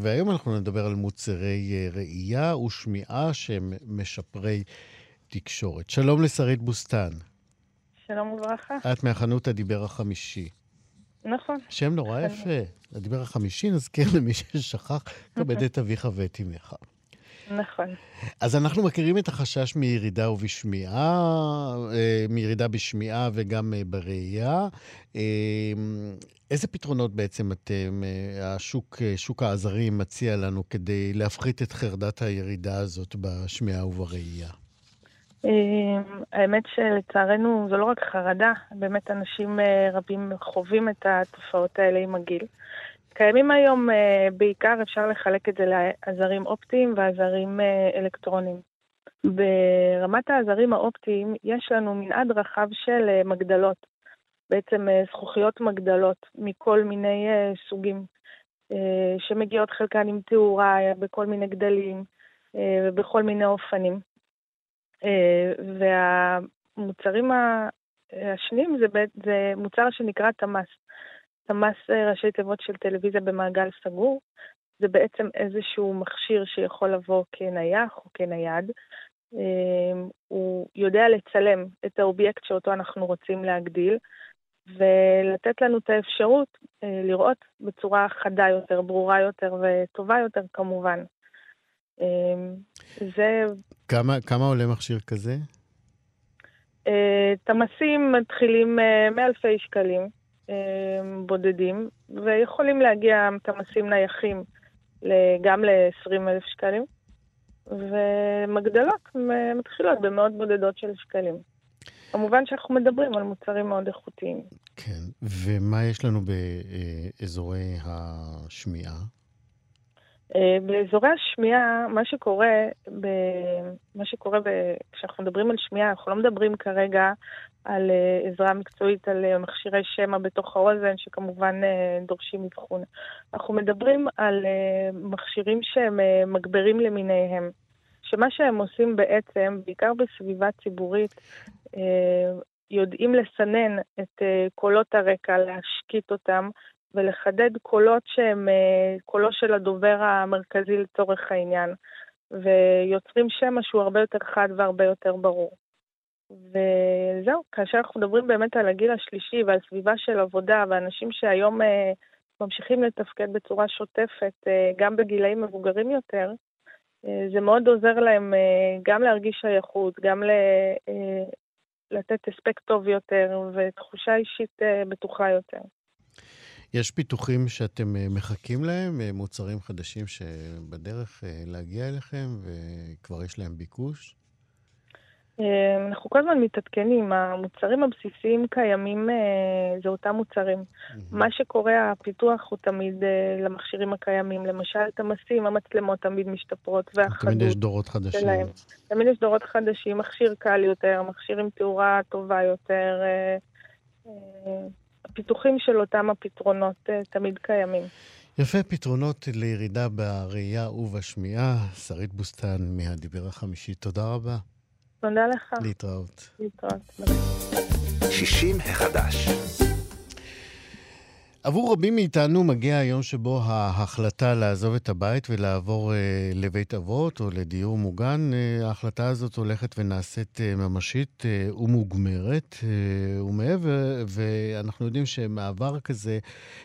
והיום אנחנו נדבר על מוצרי ראייה ושמיעה שהם משפרי תקשורת. שלום לשרית בוסתן. שלום וברכה. את מהחנות הדיבר החמישי. נכון. שם נורא יפה. הדיבר החמישי, נזכיר למי ששכח, כבד את אביך ואת אמך. נכון. אז אנחנו מכירים את החשש מירידה ובשמיעה, אה, מירידה בשמיעה וגם אה, בראייה. אה, איזה פתרונות בעצם אתם, השוק, שוק העזרים מציע לנו כדי להפחית את חרדת הירידה הזאת בשמיעה ובראייה? אמ, האמת שלצערנו זו לא רק חרדה, באמת אנשים אה, רבים חווים את התופעות האלה עם הגיל. קיימים היום אה, בעיקר, אפשר לחלק את זה לעזרים אופטיים ועזרים אה, אלקטרוניים. ברמת העזרים האופטיים יש לנו מנעד רחב של מגדלות, בעצם זכוכיות מגדלות מכל מיני סוגים. שמגיעות חלקן עם תאורה בכל מיני גדלים ובכל מיני אופנים. והמוצרים השניים זה, זה מוצר שנקרא תמ"ס. תמ"ס ראשי תיבות של טלוויזיה במעגל סגור. זה בעצם איזשהו מכשיר שיכול לבוא כנייח או כנייד. הוא יודע לצלם את האובייקט שאותו אנחנו רוצים להגדיל, ולתת לנו את האפשרות אה, לראות בצורה חדה יותר, ברורה יותר וטובה יותר כמובן. אה, זה... כמה, כמה עולה מכשיר כזה? אה, תמסים מתחילים מאלפי שקלים בודדים, ויכולים להגיע תמסים נייחים גם ל-20,000 שקלים, ומגדלות מתחילות במאות בודדות של שקלים. כמובן שאנחנו מדברים על מוצרים מאוד איכותיים. כן, ומה יש לנו באזורי השמיעה? אה, באזורי השמיעה, מה שקורה, ב... מה שקורה ב... כשאנחנו מדברים על שמיעה, אנחנו לא מדברים כרגע על אה, עזרה מקצועית, על אה, מכשירי שמע בתוך האוזן, שכמובן דורשים אבחון. אנחנו מדברים על מכשירים שהם מגברים למיניהם. שמה שהם עושים בעצם, בעיקר בסביבה ציבורית, יודעים לסנן את קולות הרקע, להשקיט אותם ולחדד קולות שהם אה, קולו של הדובר המרכזי לצורך העניין, ויוצרים שמע שהוא הרבה יותר חד והרבה יותר ברור. וזהו, כאשר אנחנו מדברים באמת על הגיל השלישי ועל סביבה של עבודה ואנשים שהיום ממשיכים לתפקד בצורה שוטפת, גם בגילאים מבוגרים יותר, זה מאוד עוזר להם גם להרגיש שייכות, גם לתת הספק טוב יותר ותחושה אישית אה, בטוחה יותר. יש פיתוחים שאתם אה, מחכים להם, אה, מוצרים חדשים שבדרך להגיע אליכם וכבר יש להם ביקוש? אה, אנחנו כל הזמן מתעדכנים, המוצרים הבסיסיים קיימים, אה, זה אותם מוצרים. Mm-hmm. מה שקורה, הפיתוח הוא תמיד אה, למכשירים הקיימים. למשל, את המסים, המצלמות תמיד משתפרות, והחדות תמיד יש דורות חדשים. שלהם. תמיד יש דורות חדשים, מכשיר קל יותר, מכשיר עם תאורה טובה יותר. הפיתוחים של אותם הפתרונות תמיד קיימים. יפה, פתרונות לירידה בראייה ובשמיעה. שרית בוסתן מהדיבר החמישי, תודה רבה. תודה לך. להתראות. להתראות. 60 החדש. עבור רבים מאיתנו מגיע היום שבו ההחלטה לעזוב את הבית ולעבור אה, לבית אבות או לדיור מוגן, אה, ההחלטה הזאת הולכת ונעשית אה, ממשית אה, ומוגמרת. אה, ומעבר, ואנחנו יודעים שמעבר כזה,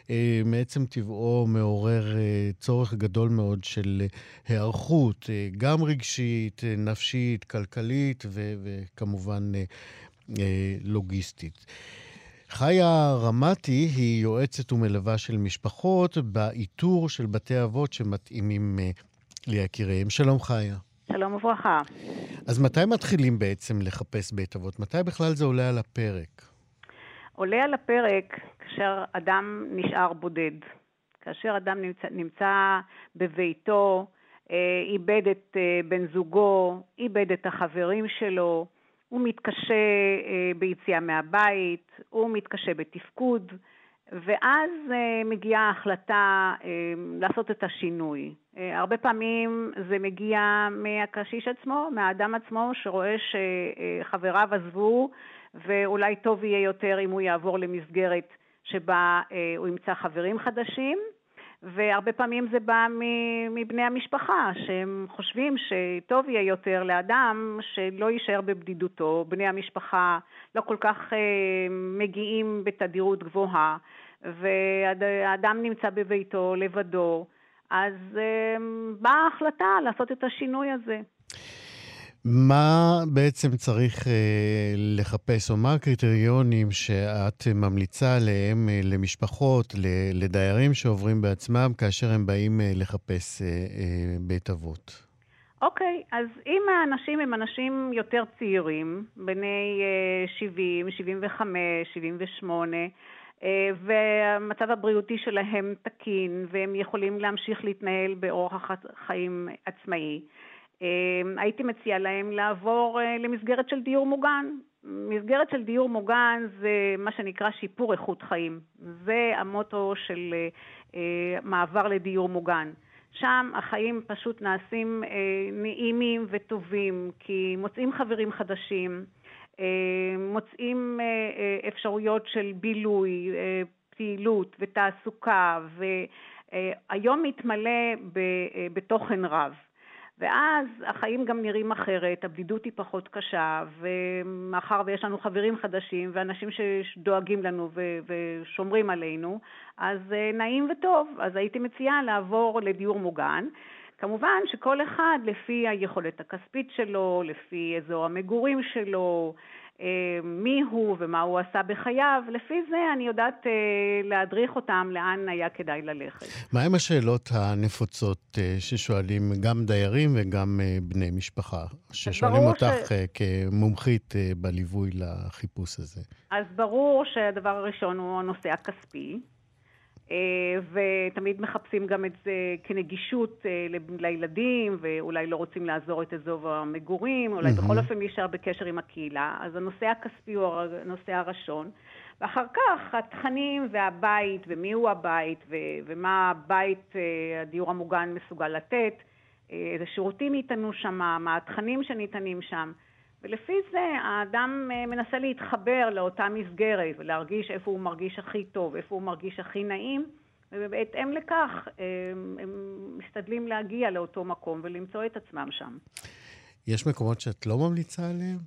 אה, מעצם טבעו מעורר אה, צורך גדול מאוד של אה, היערכות, אה, גם רגשית, אה, נפשית, כלכלית ו, וכמובן אה, אה, לוגיסטית. חיה רמתי היא יועצת ומלווה של משפחות באיתור של בתי אבות שמתאימים אה, ליקיריהם. שלום חיה. שלום וברכה. אז מתי מתחילים בעצם לחפש בית אבות? מתי בכלל זה עולה על הפרק? עולה על הפרק כאשר אדם נשאר בודד. כאשר אדם נמצא, נמצא בביתו, אה, איבד את אה, בן זוגו, איבד את החברים שלו, הוא מתקשה אה, ביציאה מהבית, הוא מתקשה בתפקוד, ואז אה, מגיעה ההחלטה אה, לעשות את השינוי. הרבה פעמים זה מגיע מהקשיש עצמו, מהאדם עצמו, שרואה שחבריו עזבו, ואולי טוב יהיה יותר אם הוא יעבור למסגרת שבה הוא ימצא חברים חדשים. והרבה פעמים זה בא מבני המשפחה, שהם חושבים שטוב יהיה יותר לאדם שלא יישאר בבדידותו. בני המשפחה לא כל כך אה, מגיעים בתדירות גבוהה, והאדם נמצא בביתו לבדו, אז אה, באה ההחלטה לעשות את השינוי הזה. מה בעצם צריך אה, לחפש, או מה הקריטריונים שאת ממליצה עליהם אה, למשפחות, לדיירים שעוברים בעצמם, כאשר הם באים אה, לחפש אה, אה, בית אבות? אוקיי, okay, אז אם האנשים הם אנשים יותר צעירים, בני אה, 70, 75, 78, והמצב הבריאותי שלהם תקין, והם יכולים להמשיך להתנהל באורח חיים עצמאי. אמ, הייתי מציעה להם לעבור אה, למסגרת של דיור מוגן. מסגרת של דיור מוגן זה מה שנקרא שיפור איכות חיים. זה המוטו של אה, מעבר לדיור מוגן. שם החיים פשוט נעשים אה, נעימים וטובים, כי מוצאים חברים חדשים, אה, מוצאים אה, אה, אפשרויות של בילוי, אה, פעילות ותעסוקה, והיום מתמלא אה, בתוכן רב. ואז החיים גם נראים אחרת, הבדידות היא פחות קשה, ומאחר ויש לנו חברים חדשים ואנשים שדואגים לנו ו- ושומרים עלינו, אז אה, נעים וטוב. אז הייתי מציעה לעבור לדיור מוגן. כמובן שכל אחד לפי היכולת הכספית שלו, לפי אזור המגורים שלו, מי הוא ומה הוא עשה בחייו, לפי זה אני יודעת אה, להדריך אותם לאן היה כדאי ללכת. מהם השאלות הנפוצות אה, ששואלים גם דיירים וגם בני משפחה, ששואלים אותך ש... כמומחית בליווי לחיפוש הזה? אז ברור שהדבר הראשון הוא הנושא הכספי. אה, ותמיד מחפשים גם את זה כנגישות אה, לילדים, ואולי לא רוצים לעזור את אזור המגורים, אולי mm-hmm. בכל אופן להישאר בקשר עם הקהילה. אז הנושא הכספי הוא הנושא הראשון. ואחר כך התכנים והבית, ומיהו הבית, ו- ומה הבית, אה, הדיור המוגן מסוגל לתת, איזה שירותים ניתנו שם, מה התכנים שניתנים שם. ולפי זה האדם אה, מנסה להתחבר לאותה מסגרת ולהרגיש איפה הוא מרגיש הכי טוב, איפה הוא מרגיש הכי נעים, ובהתאם לכך אה, הם משתדלים להגיע לאותו מקום ולמצוא את עצמם שם. יש מקומות שאת לא ממליצה עליהם?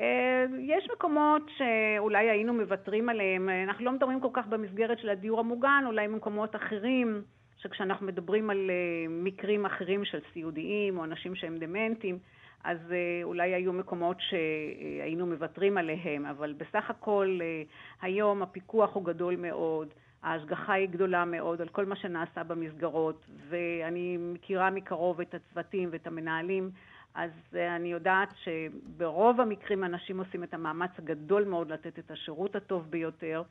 אה, יש מקומות שאולי היינו מוותרים עליהם. אנחנו לא מדברים כל כך במסגרת של הדיור המוגן, אולי במקומות אחרים, שכשאנחנו מדברים על מקרים אחרים של סיעודיים או אנשים שהם דמנטיים, אז אה, אולי היו מקומות שהיינו מוותרים עליהם, אבל בסך הכל אה, היום הפיקוח הוא גדול מאוד, ההשגחה היא גדולה מאוד על כל מה שנעשה במסגרות, ואני מכירה מקרוב את הצוותים ואת המנהלים, אז אה, אני יודעת שברוב המקרים אנשים עושים את המאמץ הגדול מאוד לתת את השירות הטוב ביותר.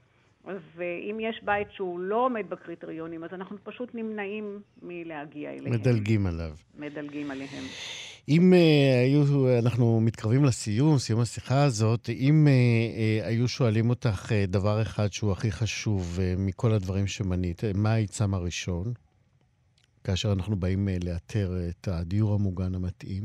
ואם יש בית שהוא לא עומד בקריטריונים, אז אנחנו פשוט נמנעים מלהגיע אליהם. מדלגים עליו. מדלגים עליהם. אם uh, היו, אנחנו מתקרבים לסיום, סיום השיחה הזאת, אם uh, uh, היו שואלים אותך uh, דבר אחד שהוא הכי חשוב uh, מכל הדברים שמנית, מה העיצם הראשון, כאשר אנחנו באים uh, לאתר את הדיור המוגן המתאים?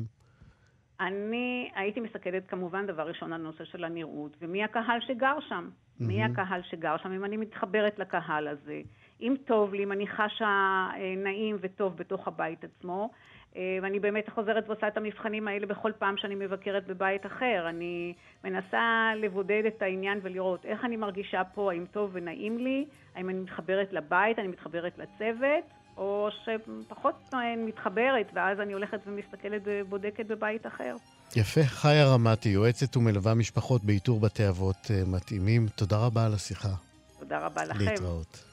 אני הייתי מסתכלת כמובן דבר ראשון על הנושא של הנראות, ומי הקהל שגר שם. מי הקהל שגר שם, אם אני מתחברת לקהל הזה, אם טוב לי, אם אני חשה נעים וטוב בתוך הבית עצמו, אה, ואני באמת חוזרת ועושה את המבחנים האלה בכל פעם שאני מבקרת בבית אחר. אני מנסה לבודד את העניין ולראות איך אני מרגישה פה, האם טוב ונעים לי, האם אני מתחברת לבית, אני מתחברת לצוות, או שפחות מתחברת, ואז אני הולכת ומסתכלת ובודקת בבית אחר. יפה. חיה רמתי, יועצת ומלווה משפחות באיתור בתי אבות אה, מתאימים. תודה רבה על השיחה. תודה רבה לכם. להתראות.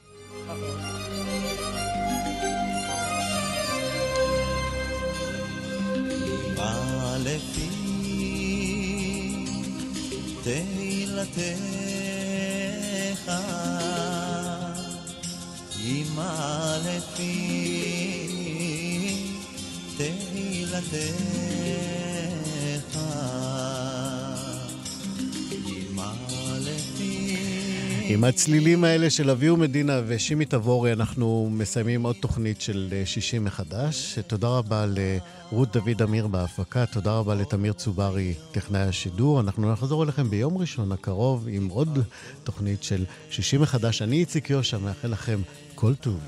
תהילתך, אמא לפי תהילתך. עם הצלילים האלה של אביהו מדינה ושימי תבורי, אנחנו מסיימים עוד תוכנית של 60 אה, מחדש. תודה רבה לרות דוד אמיר בהפקה, תודה רבה לתמיר צוברי, טכנאי השידור. אנחנו נחזור אליכם ביום ראשון הקרוב עם עוד תוכנית של 60 מחדש. אני איציק יושע, מאחל לכם כל טוב.